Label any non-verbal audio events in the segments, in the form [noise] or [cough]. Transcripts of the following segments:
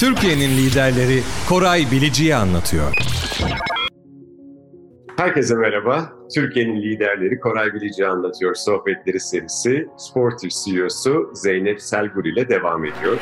Türkiye'nin liderleri Koray Bilici'yi anlatıyor. Herkese merhaba. Türkiye'nin liderleri Koray Bilici anlatıyor sohbetleri serisi Sportif CEO'su Zeynep Selgur ile devam ediyor.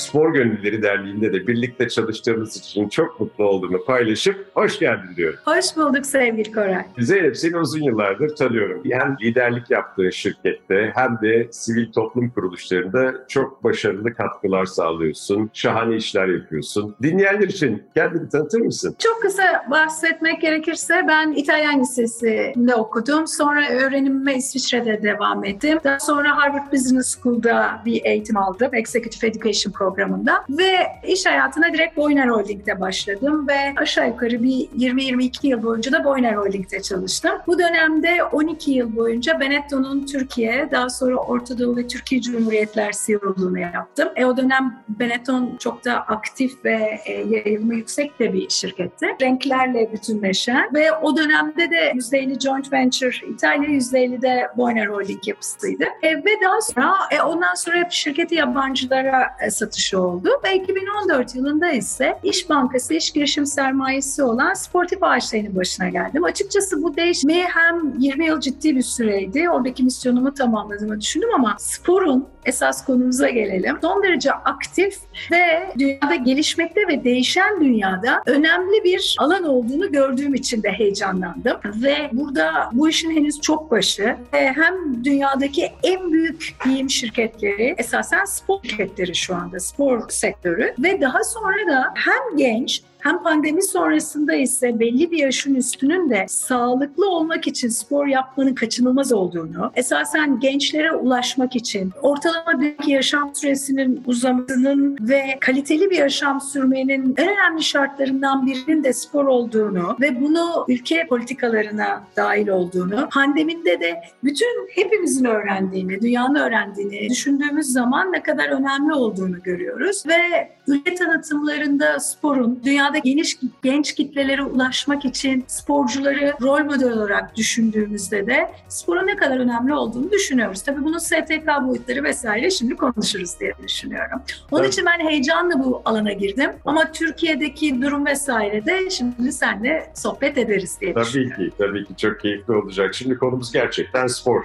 Spor Gönüllüleri Derneği'nde de birlikte çalıştığımız için çok mutlu olduğumu paylaşıp hoş geldin diyorum. Hoş bulduk sevgili Koray. Zeynep seni uzun yıllardır tanıyorum. Hem liderlik yaptığın şirkette hem de sivil toplum kuruluşlarında çok başarılı katkılar sağlıyorsun. Şahane işler yapıyorsun. Dinleyenler için kendini tanıtır mısın? Çok kısa bahsetmek gerekirse ben İtalyan Lisesi'nde okudum. Sonra öğrenimime İsviçre'de devam ettim. Daha sonra Harvard Business School'da bir eğitim aldım. Executive Education programında ve iş hayatına direkt Boyner Holding'de başladım ve aşağı yukarı bir 20-22 yıl boyunca da Boyner Holding'de çalıştım. Bu dönemde 12 yıl boyunca Benetton'un Türkiye, daha sonra Orta Doğu ve Türkiye Cumhuriyetler CEO'luğunu yaptım. E, o dönem Benetton çok da aktif ve e, yayılımı yüksek de bir şirketti. Renklerle bütünleşen ve o dönemde de %50 joint venture İtalya, %50 de Boyner Holding yapısıydı. E, ve daha sonra e, ondan sonra hep şirketi yabancılara e, satışı oldu. Ve 2014 yılında ise İş Bankası iş girişim sermayesi olan Sportif Ağaçları'nın başına geldim. Açıkçası bu değişimi hem 20 yıl ciddi bir süreydi. Oradaki misyonumu tamamladığımı düşündüm ama sporun esas konumuza gelelim. Son derece aktif ve dünyada gelişmekte ve değişen dünyada önemli bir alan olduğunu gördüğüm için de heyecanlandım. Ve burada bu işin henüz çok başı hem dünyadaki en büyük giyim şirketleri esasen spor şirketleri şu anda spor sektörü ve daha sonra da hem genç hem pandemi sonrasında ise belli bir yaşın üstünün de sağlıklı olmak için spor yapmanın kaçınılmaz olduğunu, esasen gençlere ulaşmak için ortalama bir yaşam süresinin uzamasının ve kaliteli bir yaşam sürmenin en önemli şartlarından birinin de spor olduğunu ve bunu ülke politikalarına dahil olduğunu, pandemide de bütün hepimizin öğrendiğini, dünyanın öğrendiğini düşündüğümüz zaman ne kadar önemli olduğunu görüyoruz ve ülke tanıtımlarında sporun dünya dünyada geniş genç kitlelere ulaşmak için sporcuları rol model olarak düşündüğümüzde de sporun ne kadar önemli olduğunu düşünüyoruz. Tabii bunun STK boyutları vesaire şimdi konuşuruz diye düşünüyorum. Onun evet. için ben heyecanla bu alana girdim. Ama Türkiye'deki durum vesaire de şimdi seninle sohbet ederiz diye tabii düşünüyorum. Tabii ki, tabii ki çok keyifli olacak. Şimdi konumuz gerçekten spor.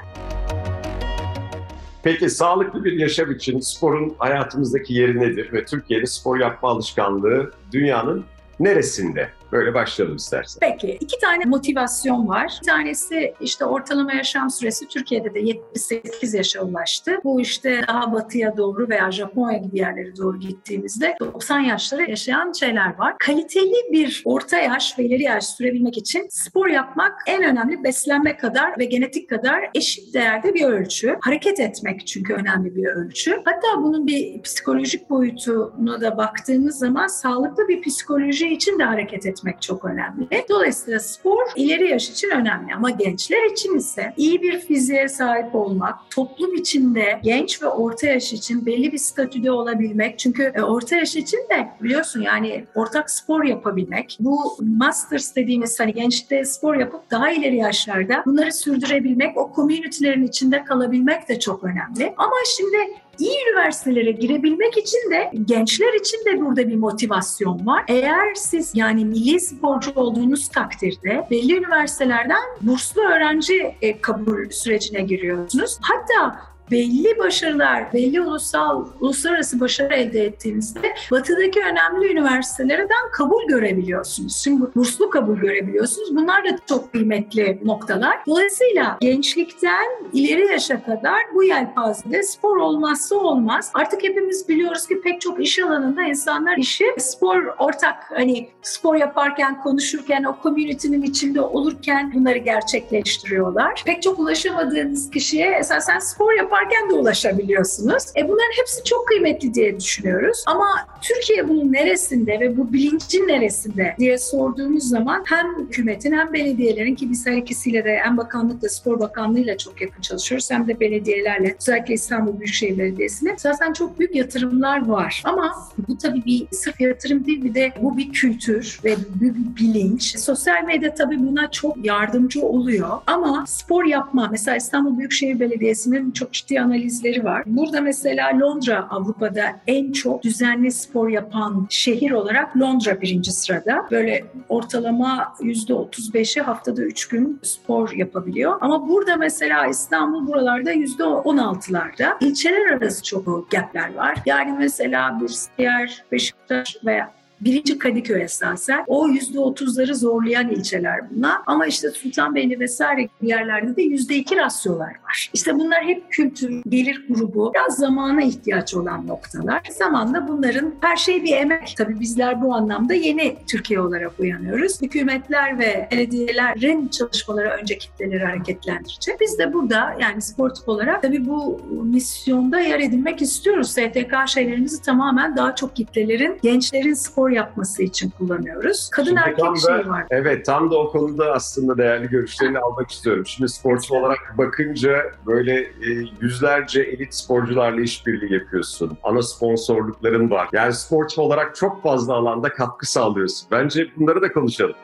Peki sağlıklı bir yaşam için sporun hayatımızdaki yeri nedir ve Türkiye'de spor yapma alışkanlığı dünyanın neresinde? Böyle başlayalım istersen. Peki iki tane motivasyon var. Bir tanesi işte ortalama yaşam süresi Türkiye'de de 78 yaşa ulaştı. Bu işte daha batıya doğru veya Japonya gibi yerlere doğru gittiğimizde 90 yaşlara yaşayan şeyler var. Kaliteli bir orta yaş ve ileri yaş sürebilmek için spor yapmak en önemli beslenme kadar ve genetik kadar eşit değerde bir ölçü. Hareket etmek çünkü önemli bir ölçü. Hatta bunun bir psikolojik boyutuna da baktığımız zaman sağlıklı bir psikoloji için de hareket etmek etmek çok önemli. Dolayısıyla spor ileri yaş için önemli ama gençler için ise iyi bir fiziğe sahip olmak, toplum içinde genç ve orta yaş için belli bir statüde olabilmek. Çünkü e, orta yaş için de biliyorsun yani ortak spor yapabilmek. Bu masters dediğimiz hani gençte spor yapıp daha ileri yaşlarda bunları sürdürebilmek, o komünitelerin içinde kalabilmek de çok önemli. Ama şimdi iyi üniversitelere girebilmek için de gençler için de burada bir motivasyon var. Eğer siz yani milli sporcu olduğunuz takdirde belli üniversitelerden burslu öğrenci e, kabul sürecine giriyorsunuz. Hatta belli başarılar, belli ulusal, uluslararası başarı elde ettiğinizde batıdaki önemli üniversitelerden kabul görebiliyorsunuz. Şimdi burslu kabul görebiliyorsunuz. Bunlar da çok kıymetli noktalar. Dolayısıyla gençlikten ileri yaşa kadar bu yelpazede spor olmazsa olmaz. Artık hepimiz biliyoruz ki pek çok iş alanında insanlar işi spor ortak hani spor yaparken, konuşurken, o community'nin içinde olurken bunları gerçekleştiriyorlar. Pek çok ulaşamadığınız kişiye esasen spor yapar yaparken de ulaşabiliyorsunuz. E bunların hepsi çok kıymetli diye düşünüyoruz. Ama Türkiye bunun neresinde ve bu bilincin neresinde diye sorduğumuz zaman hem hükümetin hem belediyelerin ki biz her ikisiyle de hem bakanlıkla spor bakanlığıyla çok yakın çalışıyoruz hem de belediyelerle özellikle İstanbul Büyükşehir Belediyesi'ne zaten çok büyük yatırımlar var. Ama bu tabii bir sırf yatırım değil bir de bu bir kültür ve bir bilinç. Sosyal medya tabii buna çok yardımcı oluyor. Ama spor yapma mesela İstanbul Büyükşehir Belediyesi'nin çok ciddi analizleri var. Burada mesela Londra Avrupa'da en çok düzenli spor yapan şehir olarak Londra birinci sırada. Böyle ortalama %35'i haftada 3 gün spor yapabiliyor. Ama burada mesela İstanbul buralarda %16'larda. İlçeler arası çok gapler var. Yani mesela bir diğer Beşiktaş veya Birinci Kadıköy esasen. O yüzde otuzları zorlayan ilçeler bunlar. Ama işte Sultanbeyli vesaire yerlerde de yüzde iki rasyolar var. İşte bunlar hep kültür, gelir grubu, biraz zamana ihtiyaç olan noktalar. Zamanla bunların her şey bir emek. Tabii bizler bu anlamda yeni Türkiye olarak uyanıyoruz. Hükümetler ve belediyelerin çalışmaları önce kitleleri hareketlendirecek. Biz de burada yani sportif olarak tabii bu misyonda yer edinmek istiyoruz. STK şeylerimizi tamamen daha çok kitlelerin, gençlerin spor yapması için kullanıyoruz. Kadın Şimdi erkek da- şeyi var. Evet tam da o konuda aslında değerli görüşlerini almak istiyorum. Şimdi sportif olarak bakınca böyle e, yüzlerce elit sporcularla işbirliği yapıyorsun. Ana sponsorlukların var. Yani sportif olarak çok fazla alanda katkı sağlıyorsun. Bence bunları da konuşalım.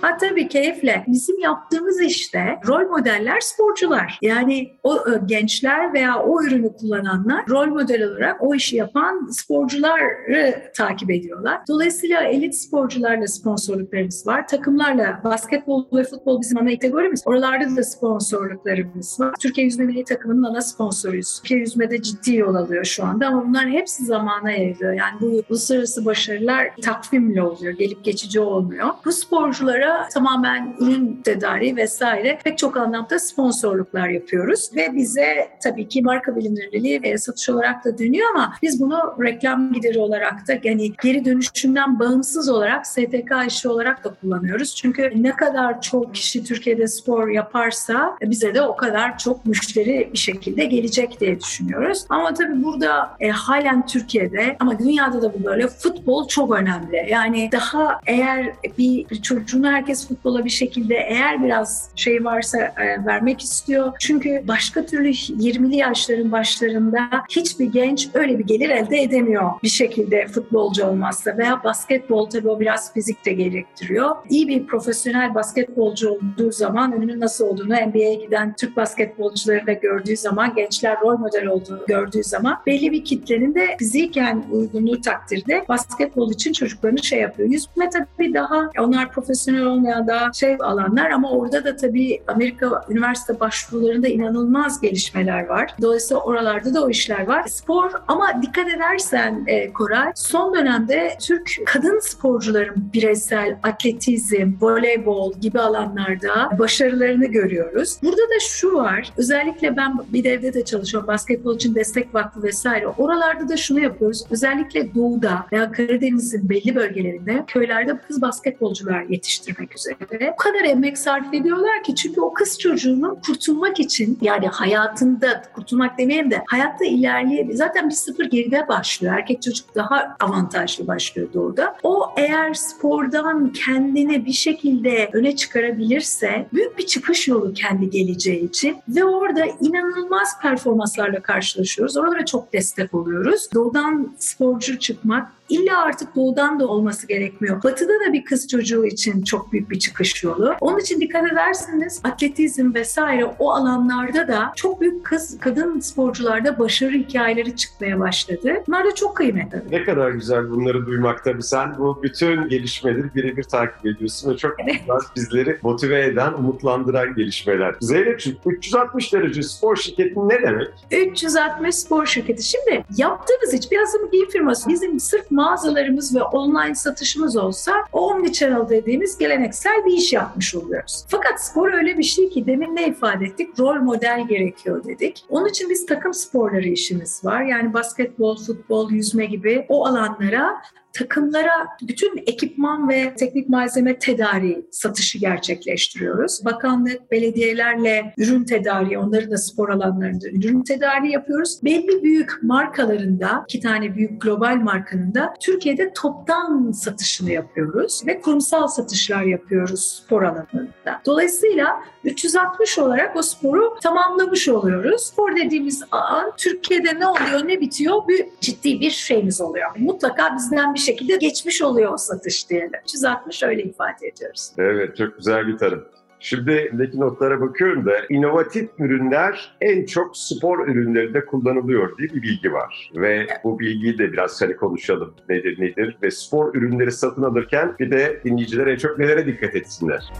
Ha tabii keyifle. Bizim yaptığımız işte rol modeller sporcular. Yani o e, gençler veya o ürünü kullananlar rol model olarak o işi yapan sporcuları takip ediyorlar. Dolayısıyla elit sporcularla sponsorluklarımız var. Takımlarla basketbol ve futbol bizim ana kategorimiz. Oralarda da sponsorluklarımız var. Türkiye Yüzme Milli Takımı'nın ana sponsoruyuz. Türkiye Yüzme'de ciddi yol alıyor şu anda ama bunların hepsi zamana yayılıyor. Yani bu uluslararası başarılar takvimle oluyor. Gelip geçici olmuyor. Bu sporculara tamamen ürün tedariği vesaire pek çok anlamda sponsorluklar yapıyoruz ve bize tabii ki marka bilinirliği ve satış olarak da dönüyor ama biz bunu reklam gideri olarak da yani geri dönüşümden bağımsız olarak STK işi olarak da kullanıyoruz. Çünkü ne kadar çok kişi Türkiye'de spor yaparsa bize de o kadar çok müşteri bir şekilde gelecek diye düşünüyoruz. Ama tabii burada e, halen Türkiye'de ama dünyada da bu böyle futbol çok önemli. Yani daha eğer bir, bir çocuğunu herkes futbola bir şekilde eğer biraz şey varsa e, vermek istiyor. Çünkü başka türlü 20'li yaşların başlarında hiçbir genç öyle bir gelir elde edemiyor bir şekilde futbolcu olmazsa veya basketbol tabii o biraz fizik de gerektiriyor. İyi bir profesyonel basketbolcu olduğu zaman önünün nasıl olduğunu NBA'ye giden Türk basketbolcuları da gördüğü zaman gençler rol model olduğunu gördüğü zaman belli bir kitlenin de fiziken uygunluğu takdirde basketbol için çocuklarını şey yapıyor. Yüzme tabii daha onlar profesyonel olmayan daha şey alanlar ama orada da tabii Amerika üniversite başvurularında inanılmaz gelişmeler var. Dolayısıyla oralarda da o işler var. Spor ama dikkat edersen e, Koray son dönemde Türk kadın sporcuların bireysel atletizm, voleybol gibi alanlarda başarılarını görüyoruz. Burada da şu var. Özellikle ben bir evde de çalışıyorum. Basketbol için destek vakfı vesaire. Oralarda da şunu yapıyoruz. Özellikle doğuda veya Karadeniz'in belli bölgelerinde köylerde kız basketbolcular yetiştirmek üzere. O kadar emek sarf ediyorlar ki çünkü o kız çocuğunun kurtulmak için yani hayatında kurtulmak demeyeyim de hayatta ilerleyebilir. Zaten bir sıfır geride başlıyor. Erkek çocuk daha avantajlı başlıyor doğuda. O eğer spordan kendini bir şekilde öne çıkarabilirse büyük bir çıkış yolu kendi geleceği için ve orada inanılmaz performanslarla karşılaşıyoruz. Oralara çok destek oluyoruz. Doğudan sporcu çıkmak illa artık doğudan da olması gerekmiyor. Batıda da bir kız çocuğu için çok büyük bir çıkış yolu. Onun için dikkat ederseniz atletizm vesaire o alanlarda da çok büyük kız kadın sporcularda başarı hikayeleri çıkmaya başladı. Bunlar da çok kıymetli. Ne kadar güzel bunları duymak tabii. Sen bu bütün gelişmeleri birebir takip ediyorsun ve çok güzel bizleri motive eden, umutlandıran gelişmeler. Zeynep'ciğim 360 derece spor şirketi ne demek? 360 spor şirketi. Şimdi yaptığımız iş biraz da bir firması. Bizim sırf mağazalarımız ve online satışımız olsa omnichannel dediğimiz geleneksel bir iş yapmış oluyoruz. Fakat spor öyle bir şey ki demin ne ifade ettik? Rol model gerekiyor dedik. Onun için biz takım sporları işimiz var. Yani basketbol, futbol, yüzme gibi o alanlara takımlara bütün ekipman ve teknik malzeme tedariği satışı gerçekleştiriyoruz. Bakanlık, belediyelerle ürün tedariği, onların da spor alanlarında ürün tedariği yapıyoruz. Belli büyük markalarında, iki tane büyük global markanın da Türkiye'de toptan satışını yapıyoruz ve kurumsal satışlar yapıyoruz spor alanında. Dolayısıyla 360 olarak o sporu tamamlamış oluyoruz. Spor dediğimiz an Türkiye'de ne oluyor, ne bitiyor bir ciddi bir şeyimiz oluyor. Mutlaka bizden bir şekilde geçmiş oluyor o satış diyelim. 360 öyle ifade ediyoruz. Evet çok güzel bir tarım. Şimdi elimdeki notlara bakıyorum da inovatif ürünler en çok spor ürünlerinde kullanılıyor diye bir bilgi var. Ve bu bilgiyi de biraz hani konuşalım nedir nedir ve spor ürünleri satın alırken bir de dinleyiciler en çok nelere dikkat etsinler.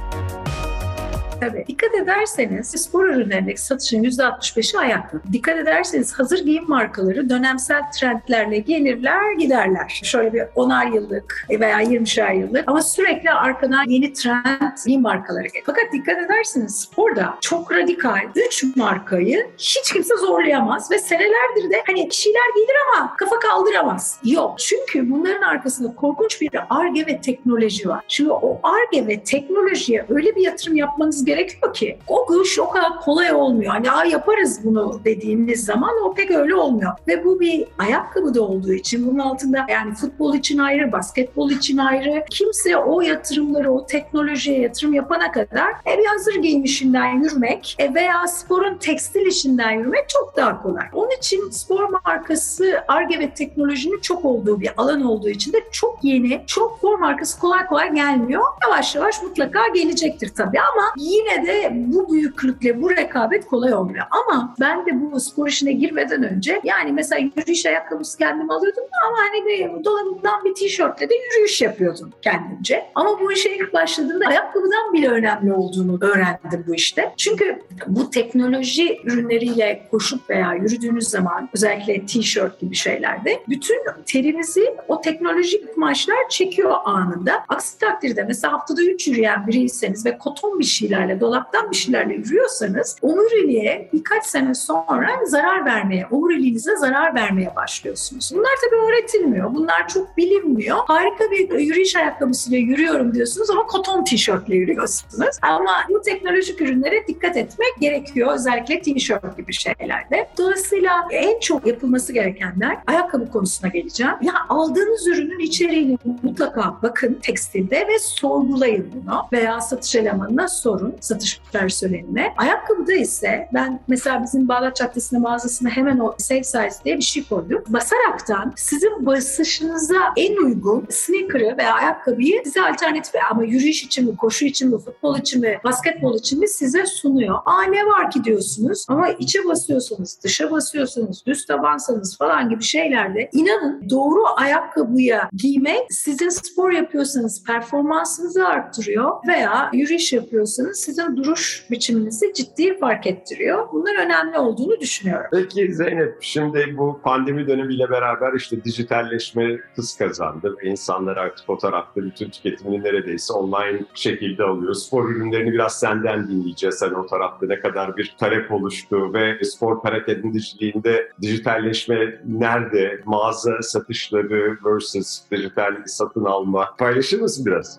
Tabii. Dikkat ederseniz spor ürünlerindeki satışın %65'i ayakkabı. Dikkat ederseniz hazır giyim markaları dönemsel trendlerle gelirler giderler. Şöyle bir 10'ar yıllık veya 20'şer yıllık ama sürekli arkadan yeni trend giyim markaları gelir. Fakat dikkat ederseniz sporda çok radikal 3 markayı hiç kimse zorlayamaz ve senelerdir de hani kişiler gelir ama kafa kaldıramaz. Yok. Çünkü bunların arkasında korkunç bir ARGE ve teknoloji var. Şimdi o ARGE ve teknolojiye öyle bir yatırım yapmanız gerekiyor ki o güç o kadar kolay olmuyor. Hani Aa, yaparız bunu dediğiniz zaman o pek öyle olmuyor. Ve bu bir ayakkabı da olduğu için bunun altında yani futbol için ayrı, basketbol için ayrı. Kimse o yatırımları, o teknolojiye yatırım yapana kadar e, bir hazır giyim işinden yürümek e, veya sporun tekstil işinden yürümek çok daha kolay. Onun için spor markası ARGE ve teknolojinin çok olduğu bir alan olduğu için de çok yeni, çok spor markası kolay kolay gelmiyor. Yavaş yavaş mutlaka gelecektir tabii ama yine de bu büyüklükle bu rekabet kolay olmuyor. Ama ben de bu spor işine girmeden önce yani mesela yürüyüş ayakkabısı kendim alıyordum ama hani bir dolabımdan bir tişörtle de yürüyüş yapıyordum kendimce. Ama bu işe ilk başladığımda ayakkabıdan bile önemli olduğunu öğrendim bu işte. Çünkü bu teknoloji ürünleriyle koşup veya yürüdüğünüz zaman özellikle tişört gibi şeylerde bütün terinizi o teknolojik kumaşlar çekiyor anında. Aksi takdirde mesela haftada 3 yürüyen biriyseniz ve koton bir şeylerle, dolaptan bir şeylerle yürüyorsanız omuriliğe birkaç sene sonra zarar vermeye, omuriliğinize zarar vermeye başlıyorsunuz. Bunlar tabii öğretilmiyor. Bunlar çok bilinmiyor. Harika bir yürüyüş ayakkabısıyla yürüyorum diyorsunuz ama koton tişörtle yürüyorsunuz. Ama bu teknolojik ürünlere dikkat etmek gerekiyor. Özellikle tişört gibi şeylerde. Dolayısıyla en çok yapılması gerekenler ayakkabı konusuna geleceğim. Ya aldığınız ürünün içeriğini mutlaka bakın tekstilde ve sorgulayın bunu veya satış elemanına sorun satış personeline. Ayakkabıda ise ben mesela bizim Bağdat Caddesi'nde mağazasına hemen o safe size diye bir şey koyduk. Basaraktan sizin basışınıza en uygun sneaker'ı veya ayakkabıyı size alternatif ama yürüyüş için mi, koşu için mi, futbol için mi, basketbol için mi size sunuyor. Aa ne var ki diyorsunuz ama içe basıyorsanız, dışa basıyorsanız, düz tabansanız falan gibi şeylerde inanın doğru ayakkabıya giymek sizin spor yapıyorsanız performansınızı arttırıyor veya yürüyüş yapıyorsanız sizin duruş biçiminizi ciddi fark ettiriyor. Bunlar önemli olduğunu düşünüyorum. Peki Zeynep, şimdi bu pandemi dönemiyle beraber işte dijitalleşme hız kazandı. İnsanlar artık fotoğrafta bütün tüketimini neredeyse online şekilde alıyor. Spor ürünlerini biraz senden dinleyeceğiz. Hani o tarafta ne kadar bir talep oluştu ve spor perakendiciliğinde dijitalleşme nerede? Mağaza satışları versus dijital satın alma. Paylaşır mısın biraz?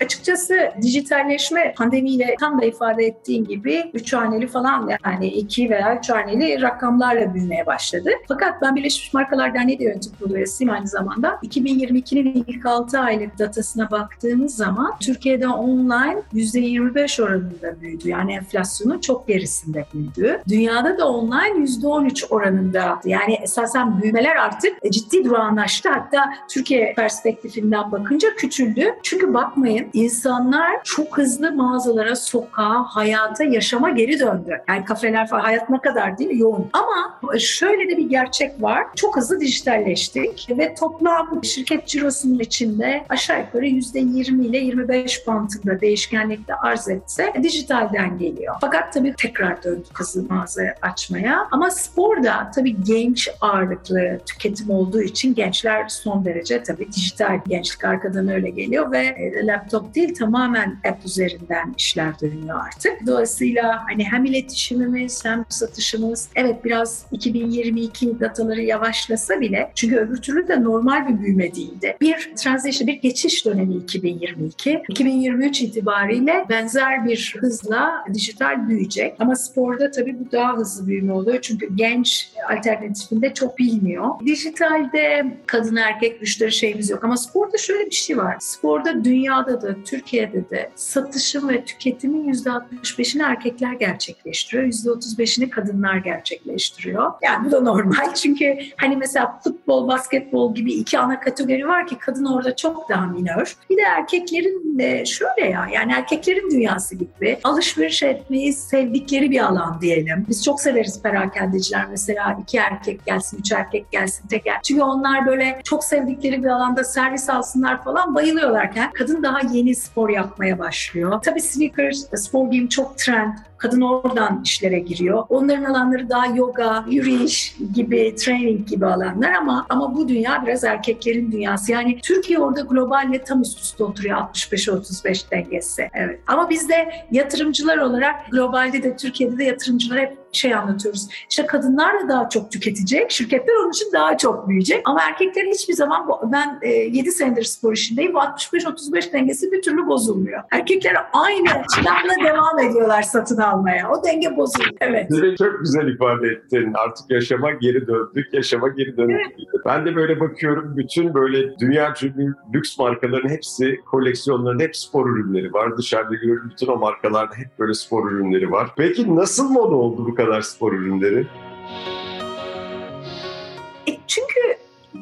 Açıkçası dijitalleşme pandemiyle tam da ifade ettiğin gibi üç haneli falan yani iki veya üç haneli rakamlarla büyümeye başladı. Fakat ben Birleşmiş Markalar Derneği de yönetim kurulu üyesiyim aynı zamanda. 2022'nin ilk 6 aylık datasına baktığımız zaman Türkiye'de online %25 oranında büyüdü. Yani enflasyonun çok gerisinde büyüdü. Dünyada da online %13 oranında. Yani esasen büyümeler artık ciddi durağanlaştı. Hatta Türkiye perspektifinden bakınca küçüldü. Çünkü bakmayın insanlar çok hızlı mağazalara, sokağa, hayata, yaşama geri döndü. Yani kafeler falan hayat ne kadar değil mi? Yoğun. Ama şöyle de bir gerçek var. Çok hızlı dijitalleştik ve toplam şirket cirosunun içinde aşağı yukarı %20 ile 25 bantında değişkenlikte arz etse dijitalden geliyor. Fakat tabii tekrar döndü hızlı mağaza açmaya. Ama sporda tabii genç ağırlıklı tüketim olduğu için gençler son derece tabii dijital gençlik arkadan öyle geliyor ve laptop değil tamamen app üzerinden işler dönüyor artık. Dolayısıyla hani hem iletişimimiz hem satışımız evet biraz 2022 dataları yavaşlasa bile çünkü öbür türlü de normal bir büyüme değildi. Bir transition, bir geçiş dönemi 2022. 2023 itibariyle benzer bir hızla dijital büyüyecek. Ama sporda tabii bu daha hızlı büyüme oluyor. Çünkü genç alternatifinde çok bilmiyor. Dijitalde kadın erkek müşteri şeyimiz yok. Ama sporda şöyle bir şey var. Sporda dünyada da dünyada, Türkiye'de de satışın ve tüketimin %65'ini erkekler gerçekleştiriyor. %35'ini kadınlar gerçekleştiriyor. Yani bu da normal [laughs] çünkü hani mesela futbol, basketbol gibi iki ana kategori var ki kadın orada çok daha minör. Bir de erkeklerin de şöyle ya yani erkeklerin dünyası gibi alışveriş etmeyi sevdikleri bir alan diyelim. Biz çok severiz perakendeciler mesela iki erkek gelsin, üç erkek gelsin, tek erkek. Çünkü onlar böyle çok sevdikleri bir alanda servis alsınlar falan bayılıyorlarken kadın daha yeni spor yapmaya başlıyor. Tabii sneakers, spor giyim çok trend. Kadın oradan işlere giriyor. Onların alanları daha yoga, yürüyüş gibi, training gibi alanlar ama ama bu dünya biraz erkeklerin dünyası. Yani Türkiye orada globalle tam üst üste oturuyor 65-35 dengesi. Evet. Ama biz de yatırımcılar olarak globalde de Türkiye'de de yatırımcılar hep şey anlatıyoruz. İşte kadınlar da daha çok tüketecek, şirketler onun için daha çok büyüyecek. Ama erkekler hiçbir zaman, ben e, 7 senedir spor işindeyim, bu 65-35 dengesi bir türlü bozulmuyor. Erkekler aynı planla devam ediyorlar satın almaya. O denge bozuluyor. Evet. Size çok güzel ifade ettin. Artık yaşama geri döndük, yaşama geri döndük. Evet. Ben de böyle bakıyorum, bütün böyle dünya ünlü lüks markaların hepsi, koleksiyonların hep spor ürünleri var. Dışarıda görüyorum bütün o markalarda hep böyle spor ürünleri var. Peki nasıl moda oldu bu kadar? spor ürünleri?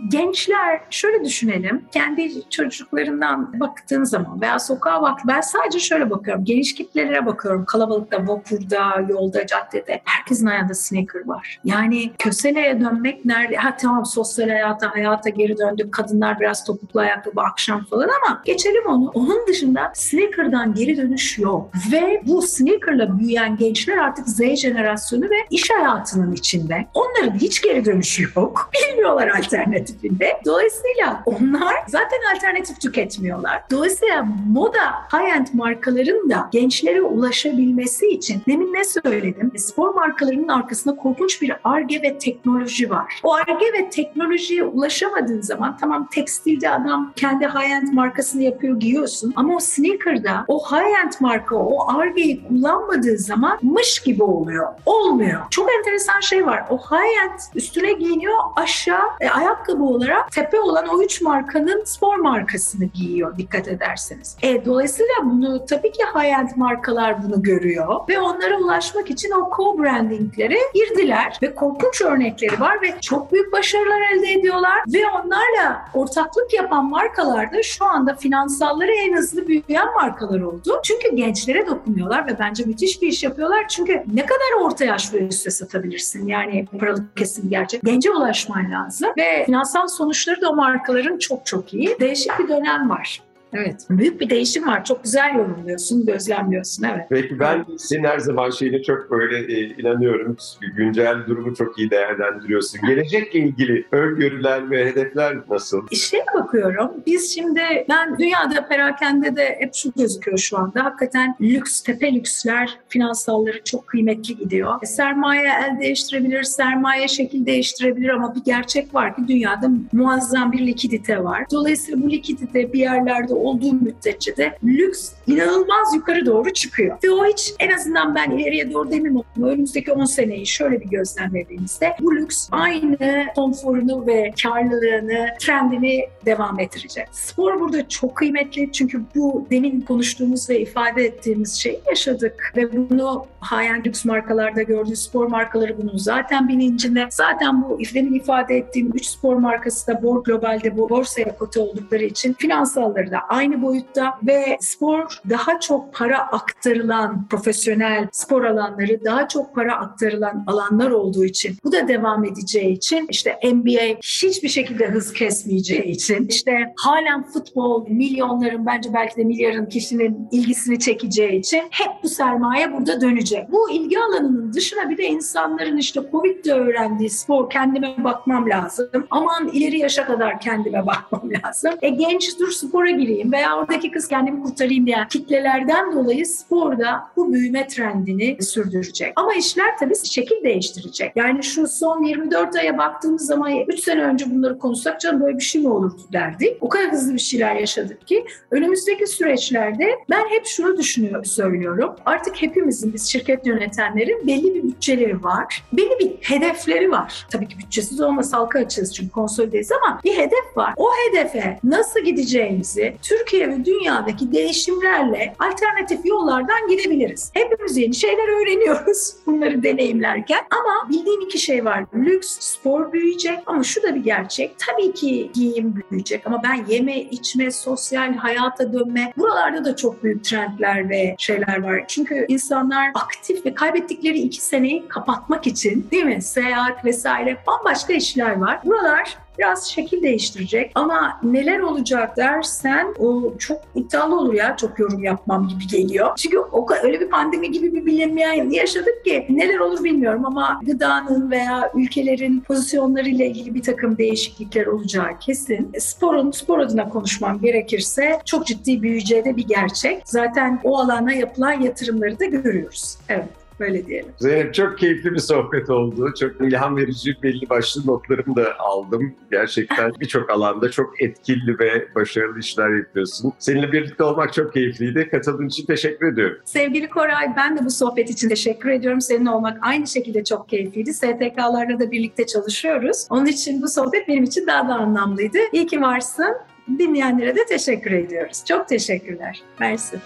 Gençler şöyle düşünelim. Kendi çocuklarından baktığın zaman veya sokağa bak ben sadece şöyle bakıyorum. Geniş kitlelere bakıyorum. Kalabalıkta, vapurda, yolda, caddede. Herkesin ayağında sneaker var. Yani köseleye dönmek nerede? Ha tamam sosyal hayata, hayata geri döndük. Kadınlar biraz topuklu ayakkabı akşam falan ama geçelim onu. Onun dışında sneaker'dan geri dönüş yok. Ve bu sneaker'la büyüyen gençler artık Z jenerasyonu ve iş hayatının içinde. Onların hiç geri dönüşü yok. [laughs] Bilmiyorlar alternatif alternatifinde. Dolayısıyla onlar zaten alternatif tüketmiyorlar. Dolayısıyla moda high-end markaların da gençlere ulaşabilmesi için demin ne söyledim? Spor markalarının arkasında korkunç bir arge ve teknoloji var. O arge ve teknolojiye ulaşamadığın zaman tamam tekstilde adam kendi high-end markasını yapıyor giyiyorsun ama o sneaker'da o high-end marka o argeyi kullanmadığı zaman mış gibi oluyor. Olmuyor. Çok enteresan şey var. O high-end üstüne giyiniyor aşağı e, ayakkabı olarak tepe olan o üç markanın spor markasını giyiyor dikkat ederseniz. E, dolayısıyla bunu tabii ki high-end markalar bunu görüyor ve onlara ulaşmak için o co-brandinglere girdiler ve korkunç örnekleri var ve çok büyük başarılar elde ediyorlar ve onlarla ortaklık yapan markalar da şu anda finansalları en hızlı büyüyen markalar oldu. Çünkü gençlere dokunuyorlar ve bence müthiş bir iş yapıyorlar. Çünkü ne kadar orta yaş ve üste satabilirsin? Yani paralık kesim gerçek. Gence ulaşman lazım ve finansal sonuçları da o markaların çok çok iyi. Değişik bir dönem var. Evet. Büyük bir değişim var. Çok güzel yorumluyorsun, gözlemliyorsun. Evet. Peki ben senin her zaman şeyine çok böyle e, inanıyorum. Güncel durumu çok iyi değerlendiriyorsun. Gelecekle ilgili öngörüler ve hedefler nasıl? İşe bakıyorum. Biz şimdi ben dünyada perakende de hep şu gözüküyor şu anda. Hakikaten lüks, tepe lüksler finansalları çok kıymetli gidiyor. E, sermaye el değiştirebilir, sermaye şekil değiştirebilir ama bir gerçek var ki dünyada muazzam bir likidite var. Dolayısıyla bu likidite bir yerlerde olduğu müddetçe de lüks inanılmaz yukarı doğru çıkıyor. Ve o hiç en azından ben ileriye doğru demeyeyim ama önümüzdeki 10 seneyi şöyle bir gözlemlediğimizde bu lüks aynı konforunu ve karlılığını, trendini devam ettirecek. Spor burada çok kıymetli çünkü bu demin konuştuğumuz ve ifade ettiğimiz şeyi yaşadık ve bunu high lüks markalarda gördüğü spor markaları bunun zaten bilincinde. Zaten bu demin ifade ettiğim 3 spor markası da Bor Global'de bu borsaya kote oldukları için finansalları da aynı boyutta ve spor daha çok para aktarılan profesyonel spor alanları daha çok para aktarılan alanlar olduğu için bu da devam edeceği için işte NBA hiçbir şekilde hız kesmeyeceği için işte halen futbol milyonların bence belki de milyarın kişinin ilgisini çekeceği için hep bu sermaye burada dönecek. Bu ilgi alanının dışına bir de insanların işte Covid'de öğrendiği spor kendime bakmam lazım. Aman ileri yaşa kadar kendime bakmam [laughs] lazım. E genç dur spora gireyim kurtarayım veya oradaki kız kendimi kurtarayım diyen kitlelerden dolayı sporda bu büyüme trendini sürdürecek. Ama işler tabii şekil değiştirecek. Yani şu son 24 aya baktığımız zaman 3 sene önce bunları konuşsak canım böyle bir şey mi olurdu derdik. O kadar hızlı bir şeyler yaşadık ki önümüzdeki süreçlerde ben hep şunu düşünüyorum, söylüyorum. Artık hepimizin biz şirket yönetenlerin belli bir bütçeleri var. Belli bir hedefleri var. Tabii ki bütçesiz olmasa halka açığız çünkü konsolideyiz ama bir hedef var. O hedefe nasıl gideceğimizi Türkiye ve dünyadaki değişimlerle alternatif yollardan gidebiliriz. Hepimiz yeni şeyler öğreniyoruz [laughs] bunları deneyimlerken ama bildiğim iki şey var. Lüks, spor büyüyecek ama şu da bir gerçek. Tabii ki giyim büyüyecek ama ben yeme, içme, sosyal hayata dönme buralarda da çok büyük trendler ve şeyler var. Çünkü insanlar aktif ve kaybettikleri iki seneyi kapatmak için değil mi? Seyahat vesaire bambaşka işler var. Buralar biraz şekil değiştirecek. Ama neler olacak dersen o çok iddialı olur ya çok yorum yapmam gibi geliyor. Çünkü o öyle bir pandemi gibi bir bilinmeyen yaşadık ki neler olur bilmiyorum ama gıdanın veya ülkelerin pozisyonlarıyla ilgili bir takım değişiklikler olacağı kesin. Sporun, spor adına konuşmam gerekirse çok ciddi büyüyeceği de bir gerçek. Zaten o alana yapılan yatırımları da görüyoruz. Evet. Böyle diyelim. Zeynep çok keyifli bir sohbet oldu. Çok ilham verici belli başlı notlarımı da aldım. Gerçekten [laughs] birçok alanda çok etkili ve başarılı işler yapıyorsun. Seninle birlikte olmak çok keyifliydi. Katıldığın için teşekkür ediyorum. Sevgili Koray ben de bu sohbet için teşekkür ediyorum. Seninle olmak aynı şekilde çok keyifliydi. STK'larla da birlikte çalışıyoruz. Onun için bu sohbet benim için daha da anlamlıydı. İyi ki varsın. Dinleyenlere de teşekkür ediyoruz. Çok teşekkürler. Mersi.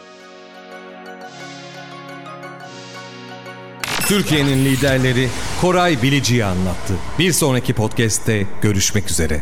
Türkiye'nin liderleri Koray Bilici'yi anlattı. Bir sonraki podcast'te görüşmek üzere.